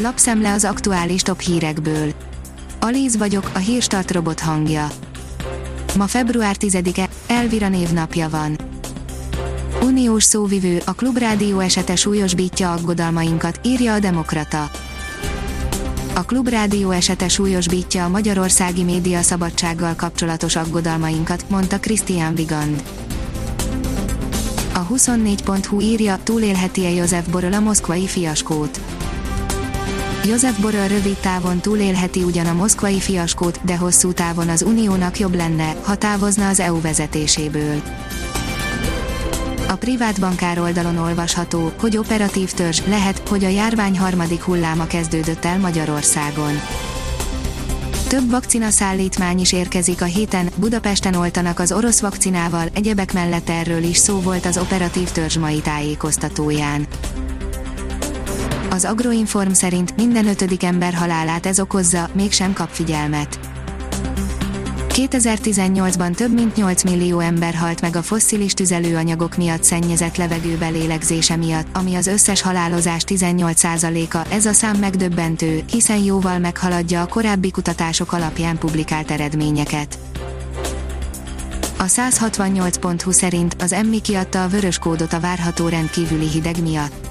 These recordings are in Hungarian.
Lapszemle az aktuális top hírekből. Alíz vagyok, a hírstart robot hangja. Ma február 10-e, Elvira névnapja van. Uniós szóvivő, a Klubrádió esete súlyosbítja aggodalmainkat, írja a Demokrata. A Klubrádió esete súlyosbítja a magyarországi média szabadsággal kapcsolatos aggodalmainkat, mondta Christian Vigand. A 24.hu írja, túlélheti-e József Boröl a moszkvai fiaskót. József Boröl rövid távon túlélheti ugyan a moszkvai fiaskót, de hosszú távon az uniónak jobb lenne, ha távozna az EU vezetéséből. A privát bankár oldalon olvasható, hogy operatív törzs lehet, hogy a járvány harmadik hulláma kezdődött el Magyarországon. Több vakcina szállítmány is érkezik a héten, Budapesten oltanak az orosz vakcinával, egyebek mellett erről is szó volt az operatív törzs mai tájékoztatóján. Az Agroinform szerint minden ötödik ember halálát ez okozza, mégsem kap figyelmet. 2018-ban több mint 8 millió ember halt meg a fosszilis tüzelőanyagok miatt szennyezett levegő belélegzése miatt, ami az összes halálozás 18%-a. Ez a szám megdöbbentő, hiszen jóval meghaladja a korábbi kutatások alapján publikált eredményeket. A 168.hu szerint az Emmi kiadta a vörös kódot a várható rendkívüli hideg miatt.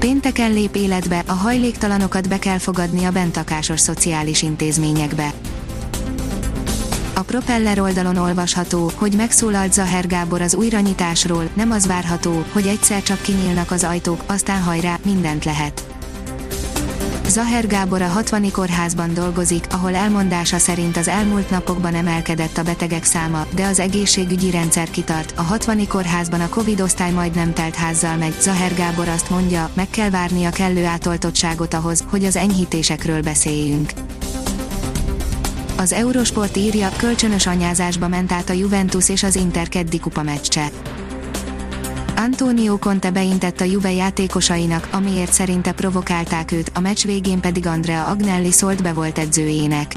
Pénteken lép életbe, a hajléktalanokat be kell fogadni a bentakásos szociális intézményekbe. A Propeller oldalon olvasható, hogy megszólalt Zaher Gábor az újranyitásról, nem az várható, hogy egyszer csak kinyílnak az ajtók, aztán hajrá, mindent lehet. Zaher Gábor a 60 kórházban dolgozik, ahol elmondása szerint az elmúlt napokban emelkedett a betegek száma, de az egészségügyi rendszer kitart. A 60 kórházban a Covid osztály majdnem telt házzal megy. Zaher Gábor azt mondja, meg kell várni a kellő átoltottságot ahhoz, hogy az enyhítésekről beszéljünk. Az Eurosport írja, kölcsönös anyázásba ment át a Juventus és az Inter keddi kupa meccse. Antonio Conte beintett a Juve játékosainak, amiért szerinte provokálták őt, a meccs végén pedig Andrea Agnelli szólt be volt edzőjének.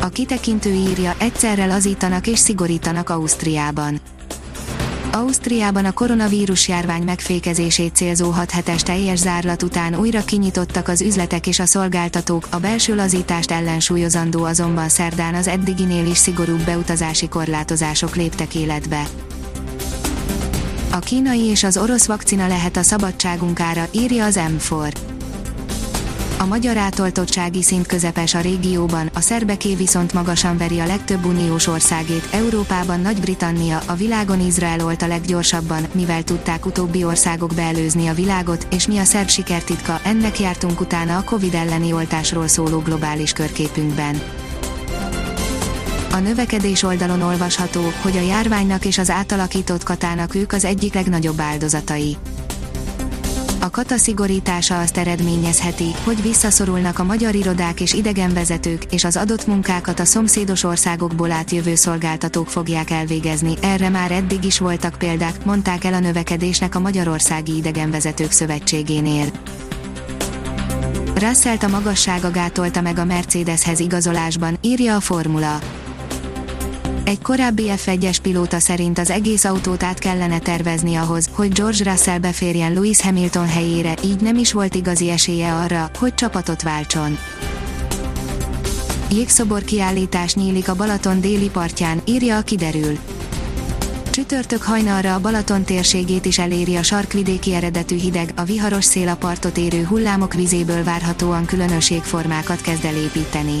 A kitekintő írja, egyszerre lazítanak és szigorítanak Ausztriában. Ausztriában a koronavírus járvány megfékezését célzó 6 hetes teljes zárlat után újra kinyitottak az üzletek és a szolgáltatók, a belső lazítást ellensúlyozandó azonban szerdán az eddiginél is szigorúbb beutazási korlátozások léptek életbe. A kínai és az orosz vakcina lehet a szabadságunk ára, írja az M4. A magyar átoltottsági szint közepes a régióban, a szerbeké viszont magasan veri a legtöbb uniós országét, Európában Nagy-Britannia, a világon Izrael olt a leggyorsabban, mivel tudták utóbbi országok beelőzni a világot, és mi a szerb sikertitka, ennek jártunk utána a Covid elleni oltásról szóló globális körképünkben. A növekedés oldalon olvasható, hogy a járványnak és az átalakított katának ők az egyik legnagyobb áldozatai. A kata szigorítása azt eredményezheti, hogy visszaszorulnak a magyar irodák és idegenvezetők, és az adott munkákat a szomszédos országokból átjövő szolgáltatók fogják elvégezni. Erre már eddig is voltak példák, mondták el a növekedésnek a Magyarországi Idegenvezetők Szövetségénél. Russellt a magassága gátolta meg a Mercedeshez igazolásban, írja a Formula. Egy korábbi F1-es pilóta szerint az egész autót át kellene tervezni ahhoz, hogy George Russell beférjen Lewis Hamilton helyére, így nem is volt igazi esélye arra, hogy csapatot váltson. Jégszobor kiállítás nyílik a Balaton déli partján, írja a kiderül. Csütörtök hajnalra a Balaton térségét is eléri a sarkvidéki eredetű hideg, a viharos szél a partot érő hullámok vizéből várhatóan különösségformákat kezd elépíteni.